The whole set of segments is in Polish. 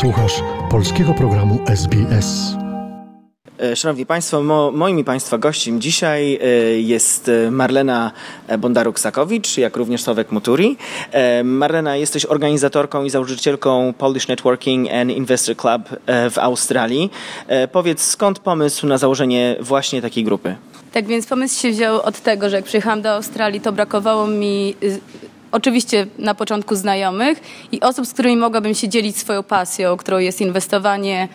Słuchasz polskiego programu SBS. E, Szanowni Państwo, mo, moim i Państwa gościem dzisiaj e, jest e, Marlena Bondaruk-Sakowicz, jak również Sławek Muturi. Marlena, jesteś organizatorką i założycielką Polish Networking and Investor Club w Australii. Powiedz, skąd pomysł na założenie właśnie takiej grupy? Tak więc pomysł się wziął od tego, że jak przyjechałam do Australii, to brakowało mi oczywiście na początku znajomych i osób, z którymi mogłabym się dzielić swoją pasją, którą jest inwestowanie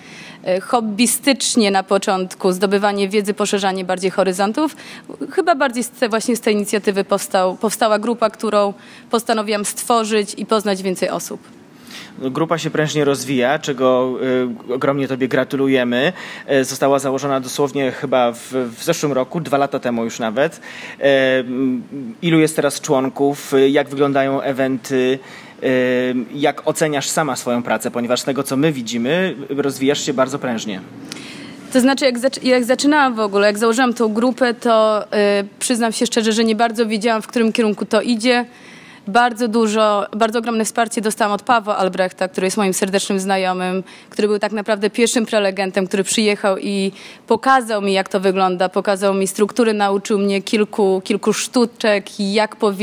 e, hobbystycznie na początku, zdobywanie wiedzy, poszerzanie bardziej horyzontów. Chyba bardziej z te, właśnie z tej inicjatywy powstał, powstała grupa, którą postanowiłam stworzyć i poznać więcej osób. Grupa się prężnie rozwija, czego y, ogromnie Tobie gratulujemy. Y, została założona dosłownie chyba w, w zeszłym roku, dwa lata temu już nawet. Y, ilu jest teraz członków? Jak wyglądają eventy? Jak oceniasz sama swoją pracę? Ponieważ z tego, co my widzimy, rozwijasz się bardzo prężnie. To znaczy, jak, zac jak, zaczynałam w ogóle, jak założyłam tą grupę, to przyznam się szczerze, że nie bardzo wiedziałam, w którym kierunku to idzie bardzo dużo, bardzo ogromne wsparcie dostałam od Pawła Albrechta, który jest moim serdecznym znajomym, który był tak naprawdę pierwszym prelegentem, który przyjechał i pokazał mi, jak to wygląda, pokazał mi struktury, nauczył mnie kilku, kilku sztuczek, jak po,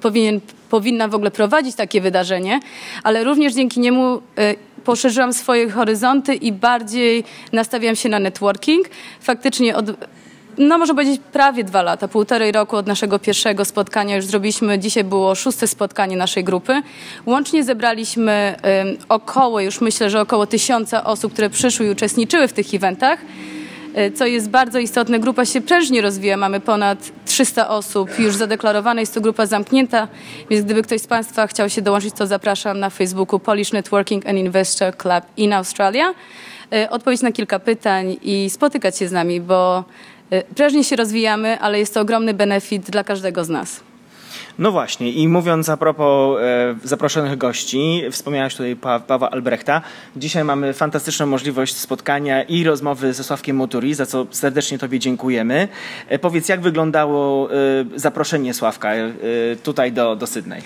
powinien, powinna w ogóle prowadzić takie wydarzenie, ale również dzięki niemu y, poszerzyłam swoje horyzonty i bardziej nastawiam się na networking. Faktycznie od no można powiedzieć prawie dwa lata, półtorej roku od naszego pierwszego spotkania już zrobiliśmy, dzisiaj było szóste spotkanie naszej grupy. Łącznie zebraliśmy około, już myślę, że około tysiąca osób, które przyszły i uczestniczyły w tych eventach. E, co jest bardzo istotne, grupa się prężnie rozwija. Mamy ponad 300 osób już zadeklarowane. Jest to grupa zamknięta, więc gdyby ktoś z Państwa chciał się dołączyć, to zapraszam na Facebooku Polish Networking and Investor Club in Australia. E, odpowiedź na kilka pytań i spotykać się z nami, bo Y, prężnie się rozwijamy, ale jest to ogromny benefit dla każdego z nas. No właśnie, i mówiąc a propos e, zaproszonych gości, wspomniałeś tutaj pa Pawła Albrechta. Dzisiaj mamy fantastyczną możliwość spotkania i rozmowy ze Sławkiem Moturi, za co serdecznie Tobie dziękujemy. E, powiedz, jak wyglądało e, zaproszenie Sławka tutaj do, do Sydney?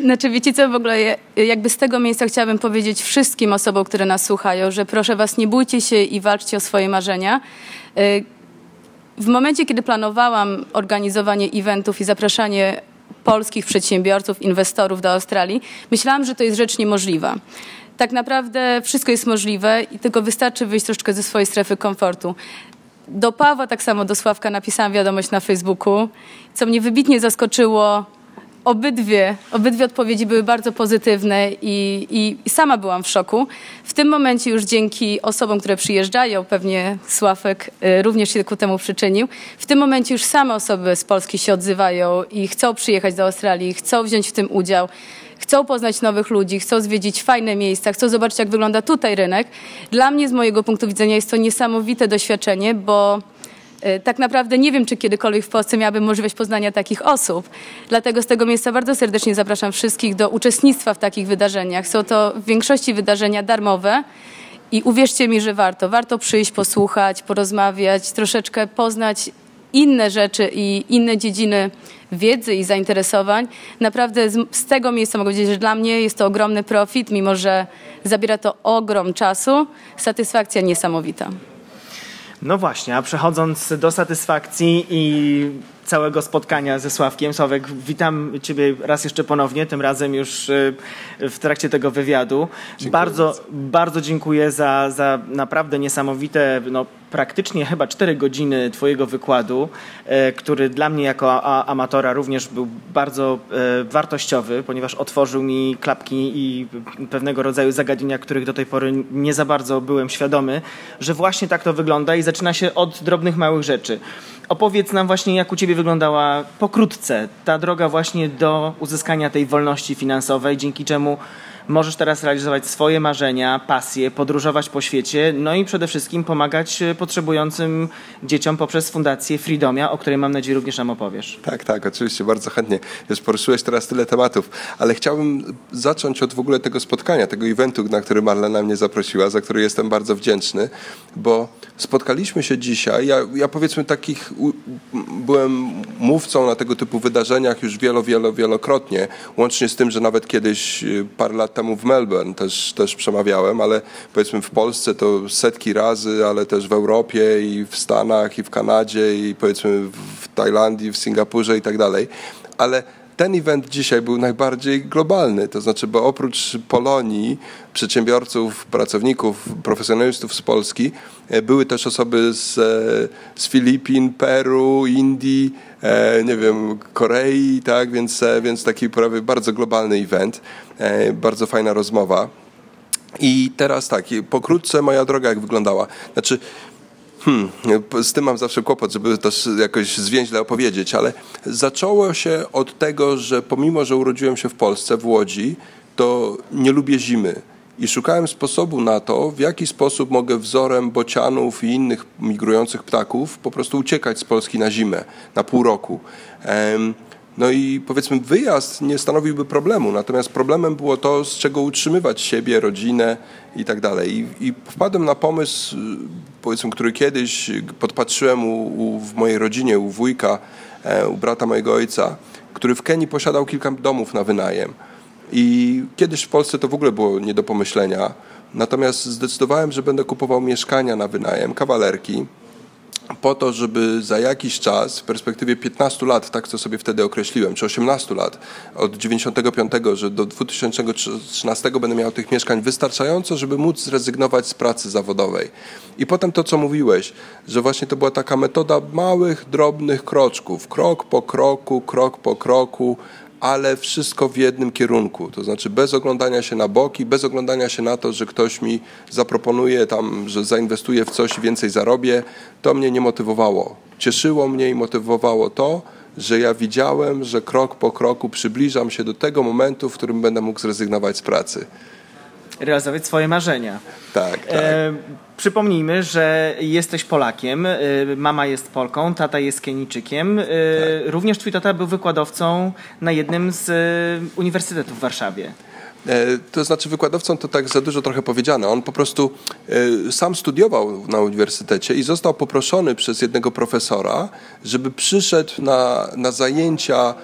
Znaczy, wiecie co, w ogóle jakby z tego miejsca chciałabym powiedzieć wszystkim osobom, które nas słuchają, że proszę Was, nie bójcie się i walczcie o swoje marzenia w momencie, kiedy planowałam organizowanie eventów i zapraszanie polskich przedsiębiorców, inwestorów do Australii, myślałam, że to jest rzecz niemożliwa. Tak naprawdę wszystko jest możliwe i tylko wystarczy wyjść troszeczkę ze swojej strefy komfortu. Do Pawła, tak samo do Sławka napisałam wiadomość na Facebooku, co mnie wybitnie zaskoczyło obydwie, obydwie odpowiedzi były bardzo pozytywne i, i, i, sama byłam w szoku. W tym momencie już dzięki osobom, które przyjeżdżają, pewnie Sławek y, również się ku temu przyczynił, w tym momencie już same osoby z Polski się odzywają i chcą przyjechać do Australii, chcą wziąć w tym udział chcą poznać nowych ludzi, chcą zwiedzić fajne miejsca, chcą zobaczyć, jak wygląda tutaj rynek. Dla mnie, z mojego punktu widzenia, jest to niesamowite doświadczenie, bo tak naprawdę nie wiem, czy kiedykolwiek w Polsce miałabym możliwość poznania takich osób. Dlatego z tego miejsca bardzo serdecznie zapraszam wszystkich do uczestnictwa w takich wydarzeniach. Są to w większości wydarzenia darmowe. I uwierzcie mi, że warto. Warto przyjść, posłuchać, porozmawiać, troszeczkę poznać inne rzeczy i inne dziedziny wiedzy i zainteresowań. Naprawdę z, z, tego miejsca mogę powiedzieć, że dla mnie jest to ogromny profit, mimo że zabiera to ogrom czasu. Satysfakcja niesamowita. No właśnie, a przechodząc do satysfakcji i całego spotkania ze Sławkiem. Sławek, witam Ciebie raz jeszcze ponownie, tym razem już y, w trakcie tego wywiadu. bardzo, bardzo dziękuję za, za naprawdę niesamowite, no, praktycznie chyba 4 godziny Twojego wykładu, e, który dla mnie jako amatora również był bardzo e, wartościowy, ponieważ otworzył mi klapki i pewnego rodzaju zagadnienia, których do tej pory nie za bardzo byłem świadomy, że właśnie tak to wygląda i zaczyna się od drobnych, małych rzeczy. Opowiedz nam właśnie, jak u Ciebie wyglądała pokrótce ta droga właśnie do uzyskania tej wolności finansowej, dzięki czemu możesz teraz realizować swoje marzenia, pasje, podróżować po świecie, no i przede wszystkim pomagać e, potrzebującym dzieciom poprzez Fundację Freedomia, o której mam nadzieję również nam opowiesz. Tak, tak, oczywiście, bardzo chętnie. Już poruszyłeś teraz tyle tematów, ale chciałbym zacząć od w ogóle tego spotkania, tego eventu, na który Marlena mnie zaprosiła, za który jestem bardzo wdzięczny, bo spotkaliśmy się dzisiaj, ja, ja powiedzmy takich, byłem mówcą na tego typu wydarzeniach już wielo, wielo, wielokrotnie, łącznie z tym, że nawet kiedyś e, parę lat temu w Melbourne też, też przemawiałem, ale powiedzmy w Polsce to setki razy, ale też w Europie i w Stanach i w Kanadzie i powiedzmy w Tajlandii, w Singapurze i tak dalej. Ale ten event dzisiaj był najbardziej globalny, to znaczy, bo oprócz Polonii, przedsiębiorców, pracowników, profesjonalistów z Polski, e, były też osoby z, e, z Filipin, Peru, Indii, nie wiem, Korei, tak, więc, więc taki prawie bardzo globalny event, bardzo fajna rozmowa. I teraz tak, pokrótce moja droga jak wyglądała. Znaczy, Hmm, z tym mam zawsze kłopot, żeby to jakoś zwięźle opowiedzieć, ale zaczęło się od tego, że pomimo, że urodziłem się w Polsce, w Łodzi, to nie lubię zimy. I szukałem sposobu na to, w jaki sposób mogę wzorem bocianów i innych migrujących ptaków po prostu uciekać z Polski na zimę, na pół roku. No i powiedzmy, wyjazd nie stanowiłby problemu, natomiast problemem było to, z czego utrzymywać siebie, rodzinę i tak dalej. I, wpadłem na pomysł, powiedzmy, który kiedyś podpatrzyłem u, u, w mojej rodzinie, u wujka, e, u brata mojego ojca, który w Kenii posiadał kilka domów na wynajem. I kiedyś w Polsce to w ogóle było nie do pomyślenia. Natomiast zdecydowałem, że będę kupował mieszkania na wynajem, kawalerki, po to, żeby za jakiś czas, w perspektywie 15 lat, tak co sobie wtedy określiłem, czy 18 lat, od 95, że do 2013 będę miał tych mieszkań wystarczająco, żeby móc zrezygnować z pracy zawodowej. I potem to, co mówiłeś, że właśnie to była taka metoda małych, drobnych kroczków, krok po kroku, krok po kroku, ale wszystko w jednym kierunku. To znaczy bez oglądania się na boki, bez oglądania się na to, że ktoś mi zaproponuje tam, że zainwestuję w coś i więcej zarobię. To mnie nie motywowało. Cieszyło mnie i motywowało to, że ja widziałem, że krok po kroku przybliżam się do tego momentu, w którym będę mógł zrezygnować z pracy realizować swoje marzenia. Tak, tak. E, przypomnijmy, że jesteś Polakiem, e, mama jest Polką, tata jest Kenijczykiem. E, tak. Również twój tata był wykładowcą na jednym z e, uniwersytetów w Warszawie. E, to znaczy wykładowcą to tak za dużo trochę powiedziane. On po prostu e, sam studiował na uniwersytecie i został poproszony przez jednego profesora, żeby przyszedł na, na zajęcia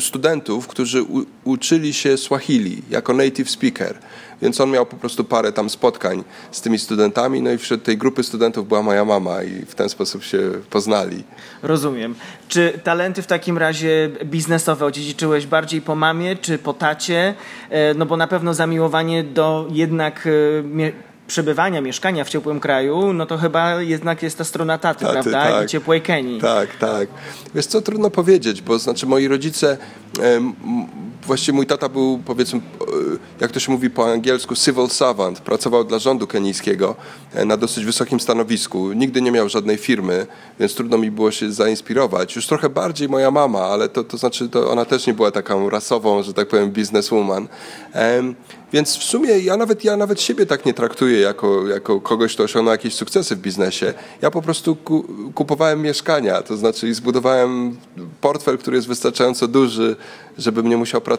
studentów, którzy u, uczyli się Swahili jako native speaker. Więc on miał po prostu parę tam spotkań z tymi studentami, no i wśród tej grupy studentów była moja mama i w ten sposób się poznali. Rozumiem. Czy talenty w takim razie biznesowe odziedziczyłeś bardziej po mamie czy po tacie? E, no bo na pewno zamiłowanie do jednak e, przebywania, mieszkania w ciepłym kraju, no to chyba jednak jest ta strona taty, taty prawda? Tak. I ciepłej Kenii. Tak, tak. Wiesz co, trudno powiedzieć, bo znaczy moi rodzice właściwie mój tata był, powiedzmy, e, jak to się mówi po angielsku, civil servant. Pracował dla rządu kenijskiego e, na dosyć wysokim stanowisku. Nigdy nie miał żadnej firmy, więc trudno mi było się zainspirować. Już trochę bardziej moja mama, ale to, to znaczy, to ona też nie była taką rasową, że tak powiem, businesswoman. Więc w sumie ja nawet, ja nawet siebie tak nie traktuję jako, jako kogoś, kto osiągnął jakieś sukcesy w biznesie. Ja po prostu ku, kupowałem mieszkania, to znaczy i zbudowałem portfel, który jest wystarczająco duży, żebym nie musiał pracować.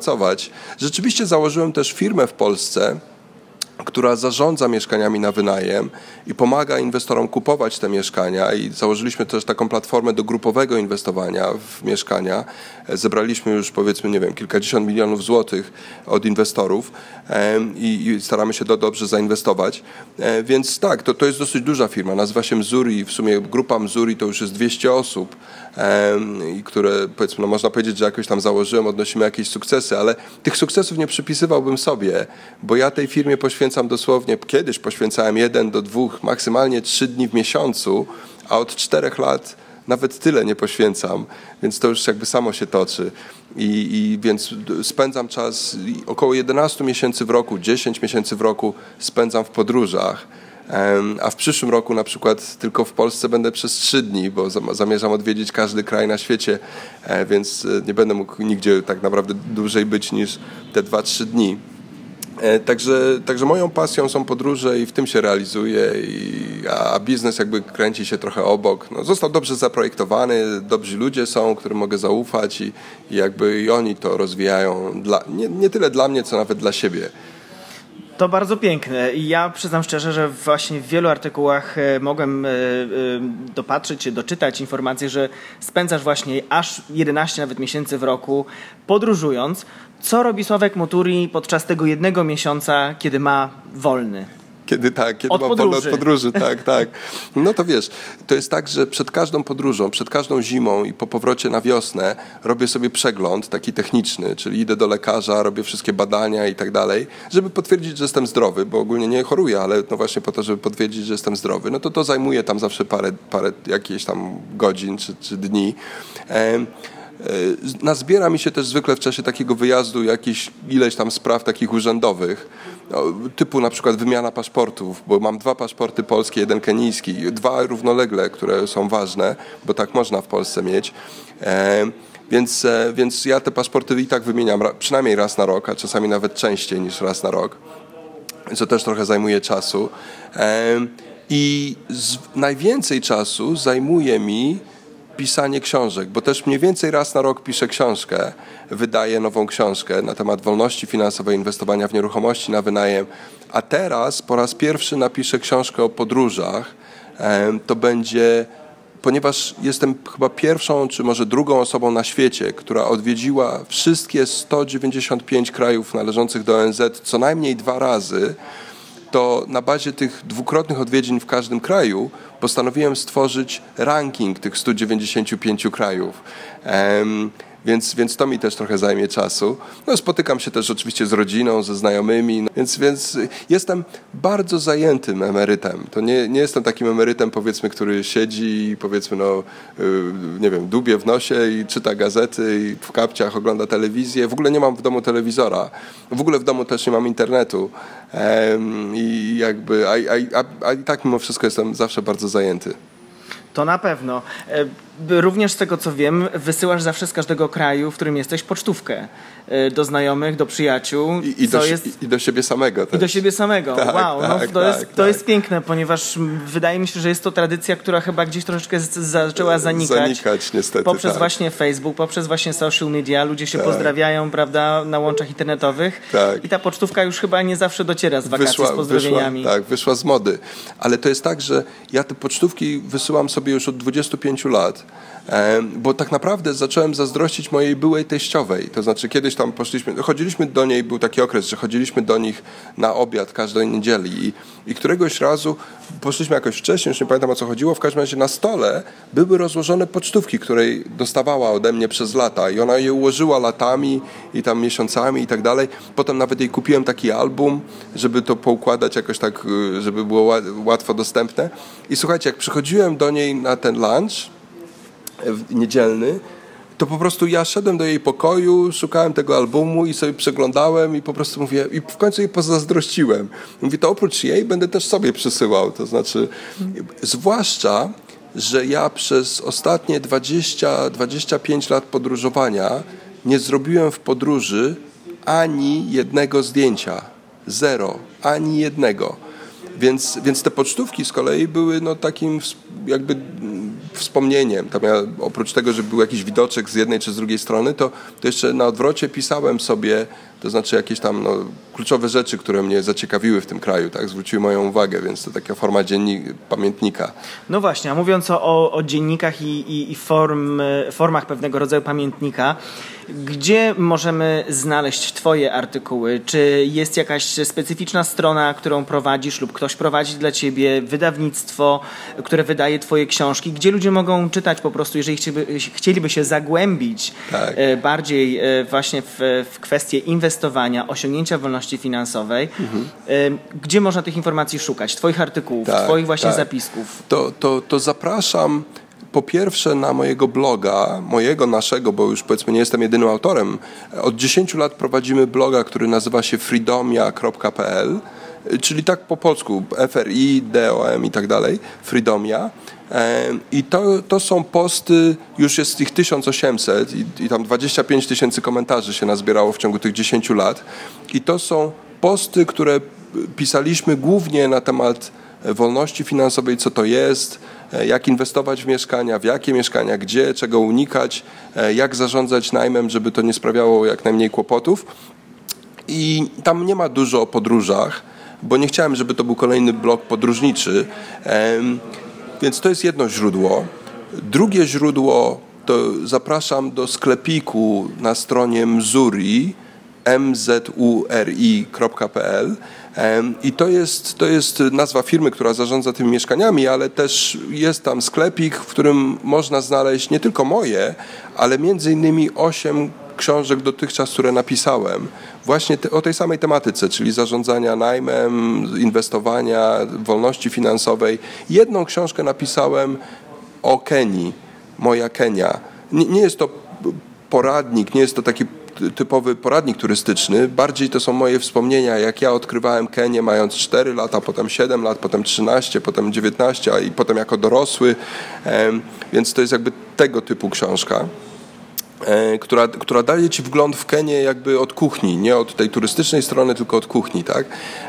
Rzeczywiście założyłem też firmę w Polsce, która zarządza mieszkaniami na wynajem i pomaga inwestorom kupować te mieszkania i założyliśmy też taką platformę do grupowego inwestowania w mieszkania. Zebraliśmy już powiedzmy, nie wiem, kilkadziesiąt milionów złotych od inwestorów i, staramy się to dobrze zainwestować. E, więc tak, to, to jest dosyć duża firma, nazywa się Mzuri, w sumie grupa Mzuri to już jest 200 osób i które powiedzmy, no można powiedzieć, że jakoś tam założyłem, odnosimy jakieś sukcesy, ale tych sukcesów nie przypisywałbym sobie, bo ja tej firmie poświęcam dosłownie, kiedyś poświęcałem jeden do dwóch, maksymalnie trzy dni w miesiącu, a od czterech lat nawet tyle nie poświęcam, więc to już jakby samo się toczy. I, i więc spędzam czas około 11 miesięcy w roku, 10 miesięcy w roku spędzam w podróżach. A w przyszłym roku na przykład tylko w Polsce będę przez trzy dni, bo zamierzam odwiedzić każdy kraj na świecie, e, więc e, nie będę mógł nigdzie tak naprawdę dłużej być niż te dwa, trzy dni. E, także, także moją pasją są podróże i w tym się realizuję, i, a biznes jakby kręci się trochę obok. No, został dobrze zaprojektowany, dobrzy ludzie są, którym mogę zaufać i, i jakby i oni to rozwijają, dla, nie, nie tyle dla mnie, co nawet dla siebie. To bardzo piękne i ja przyznam szczerze, że właśnie w wielu artykułach e, mogłem e, e, dopatrzyć się, doczytać informacje, że spędzasz właśnie aż 11 nawet miesięcy w roku podróżując. Co robi Sławek Moturi podczas tego jednego miesiąca, kiedy ma wolny? Kiedy tak, kiedy Od mam wolno od podróży. podróży, tak, tak. No to wiesz, to jest tak, że przed każdą podróżą, przed każdą zimą i po powrocie na wiosnę robię sobie przegląd taki techniczny, czyli idę do lekarza, robię wszystkie badania i tak dalej, żeby potwierdzić, że jestem zdrowy, bo ogólnie nie choruję, ale no właśnie po to, żeby potwierdzić, że jestem zdrowy, no to to zajmuje tam zawsze parę, parę jakieś tam godzin czy, czy dni. E, Nazbiera mi się też zwykle w czasie takiego wyjazdu jakieś ileś tam spraw takich urzędowych, typu na przykład wymiana paszportów, bo mam dwa paszporty polskie, jeden kenijski, dwa równolegle, które są ważne, bo tak można w Polsce mieć. E, Więc, e, więc ja te paszporty i tak wymieniam przynajmniej raz na rok, a czasami nawet częściej niż raz na rok co też trochę zajmuje czasu. Em, I z, najwięcej czasu zajmuje mi pisanie książek, bo też mniej więcej raz na rok piszę książkę, wydaję nową książkę na temat wolności finansowej, inwestowania w nieruchomości na wynajem, a teraz po raz pierwszy napiszę książkę o podróżach. To będzie ponieważ jestem chyba pierwszą, czy może drugą osobą na świecie, która odwiedziła wszystkie 195 krajów należących do ONZ co najmniej dwa razy, to na bazie tych dwukrotnych odwiedzin w każdym kraju postanowiłem stworzyć ranking tych 195 krajów. Więc, więc to mi też trochę zajmie czasu. No, spotykam się też oczywiście z rodziną, ze znajomymi, no, więc, więc jestem bardzo zajętym emerytem. To nie, nie jestem takim emerytem, powiedzmy, który siedzi i powiedzmy, no, y, nie wiem, dubie w nosie i czyta gazety i w kapciach ogląda telewizję. W ogóle nie mam w domu telewizora. W ogóle w domu też nie mam internetu. Em, I jakby, a, a, a, a i tak mimo wszystko jestem zawsze bardzo zajęty. To na pewno. E, Również z tego co wiem, wysyłasz zawsze z każdego kraju, w którym jesteś, pocztówkę e, do znajomych, do przyjaciół. I, i, do, jest... i, do siebie samego też. I do siebie samego. Tak, wow, no, tak, to, tak, jest, to jest piękne, ponieważ wydaje mi się, że jest to tradycja, która chyba gdzieś troszeczkę zaczęła zanikać. Zanikać, niestety, Poprzez tak. właśnie Facebook, poprzez właśnie social media. Ludzie się Tak. pozdrawiają, prawda, na łączach internetowych. I ta pocztówka już chyba nie zawsze dociera z wakacji z pozdrowieniami. Wyszła, tak, wyszła z mody. Ale to jest tak, że ja te pocztówki wysyłam sobie już od 25 lat, bo tak naprawdę zacząłem zazdrościć mojej byłej teściowej. To znaczy kiedyś tam poszliśmy, chodziliśmy do niej, był taki okres, że chodziliśmy do nich na obiad każdej niedzieli i, i któregoś razu poszliśmy jakoś wcześniej, już nie pamiętam o co chodziło, w każdym razie na stole były rozłożone pocztówki, której dostawała ode mnie przez lata i ona je ułożyła latami i tam miesiącami i tak dalej. Potem nawet jej kupiłem taki album, żeby to poukładać jakoś tak, y, żeby było ła- łatwo dostępne. I słuchajcie, jak przychodziłem do niej na ten lunch niedzielny, to po prostu ja szedłem do jej pokoju, szukałem tego albumu i sobie przeglądałem i po prostu mówię, i w końcu jej pozazdrościłem. Mówię, to oprócz jej będę też sobie przysyłał. To znaczy, zwłaszcza, że ja przez ostatnie 20-25 lat podróżowania nie zrobiłem w podróży ani jednego zdjęcia. Zero. Ani jednego. Więc, więc te pocztówki z kolei były no, takim jakby mm, wspomnieniem. Tam ja, oprócz tego, że był jakiś widoczek z jednej czy z drugiej strony, to, to jeszcze na odwrocie pisałem sobie, to znaczy jakieś tam no, kluczowe rzeczy, które mnie zaciekawiły w tym kraju, tak, zwróciły moją uwagę, więc to taka forma dziennik, pamiętnika. No właśnie, a mówiąc o, o, dziennikach i, i, i form, formach pewnego rodzaju pamiętnika, gdzie możemy znaleźć Twoje artykuły? Czy jest jakaś specyficzna strona, którą prowadzisz, lub ktoś prowadzi dla Ciebie wydawnictwo, które wydaje Twoje książki? Gdzie ludzie mogą czytać po prostu, jeżeli chcieliby, chcieliby się zagłębić Tak. e, bardziej e, właśnie w, w kwestie inwestowania, osiągnięcia wolności finansowej? E, Gdzie można tych informacji szukać? Twoich artykułów, Tak, Twoich właśnie tak. zapisków? to, to, to zapraszam po pierwsze na mojego bloga, mojego, naszego, bo już powiedzmy nie jestem jedynym autorem. Od 10 lat prowadzimy bloga, który nazywa się freedomia.pl, czyli tak po polsku, FRI, DOM i tak dalej, Freedomia. I to, to są posty, już jest ich 1800 i, i tam 25 tysięcy komentarzy się nazbierało w ciągu tych 10 lat. I to są posty, które pisaliśmy głównie na temat wolności finansowej, co to jest, e, jak inwestować w mieszkania, w jakie mieszkania, gdzie, czego unikać, e, jak zarządzać najmem, żeby to nie sprawiało jak najmniej kłopotów. I tam nie ma dużo o podróżach, bo nie chciałem, żeby to był kolejny blog podróżniczy. Więc to jest jedno źródło. Drugie źródło to zapraszam do sklepiku na stronie Mzuri, mzuri.pl i to jest, to jest nazwa firmy, która zarządza tymi mieszkaniami, ale też jest tam sklepik, w którym można znaleźć nie tylko moje, ale między innymi osiem książek dotychczas, które napisałem, właśnie te, o tej samej tematyce, czyli zarządzania najmem, inwestowania, wolności finansowej. Jedną książkę napisałem o Kenii, moja Kenia. Nie, nie jest to poradnik, nie jest to taki typowy poradnik turystyczny, bardziej to są moje wspomnienia, jak ja odkrywałem Kenię mając 4 lata, potem 7 lat, potem 13, potem 19, a i potem jako dorosły, więc to jest jakby tego typu książka która, która daje ci wgląd w Kenię jakby od kuchni, nie od tej turystycznej strony, tylko od kuchni, tak?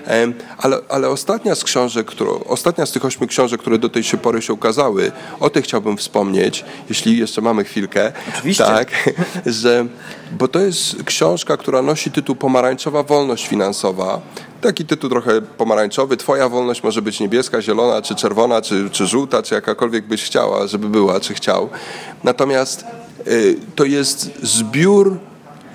Em, Ale, ale ostatnia z książek, którą, ostatnia z tych ośmiu książek, które do tej się pory się ukazały, o tych chciałbym wspomnieć, jeśli jeszcze mamy chwilkę. Oczywiście. Tak, że, bo to jest książka, która nosi tytuł Pomarańczowa Wolność Finansowa. Taki tytuł trochę pomarańczowy. Twoja wolność może być niebieska, zielona, czy czerwona, czy, czy żółta, czy jakakolwiek byś chciała, żeby była, czy chciał. Natomiast to jest zbiór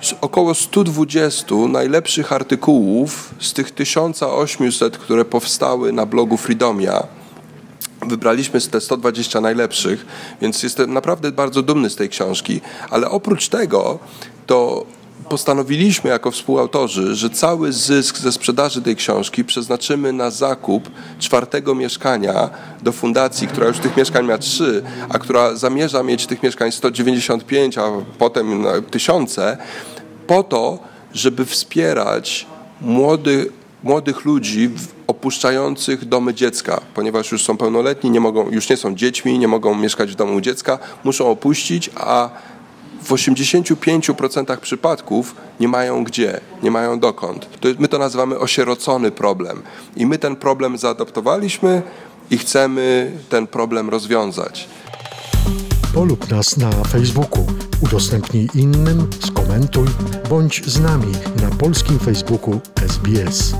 z około 120 najlepszych artykułów z tych 1800, które powstały na blogu Freedomia. Wybraliśmy te 120 najlepszych, więc jestem naprawdę bardzo dumny z tej książki. Ale oprócz tego, to postanowiliśmy jako współautorzy, że cały zysk ze sprzedaży tej książki przeznaczymy na zakup czwartego mieszkania do fundacji, która już tych mieszkań ma trzy, a która zamierza mieć tych mieszkań 195, a potem tysiące, po to, żeby wspierać młodych młodych ludzi opuszczających domy dziecka, ponieważ już są pełnoletni, nie mogą, już nie są dziećmi, nie mogą mieszkać w domu dziecka, muszą opuścić, a w 85% przypadków nie mają gdzie, nie mają dokąd. To, my to nazywamy osierocony problem. I my ten problem zaadoptowaliśmy i chcemy ten problem rozwiązać. Polub nas na Facebooku, udostępnij innym, skomentuj, bądź z nami na polskim Facebooku SBS.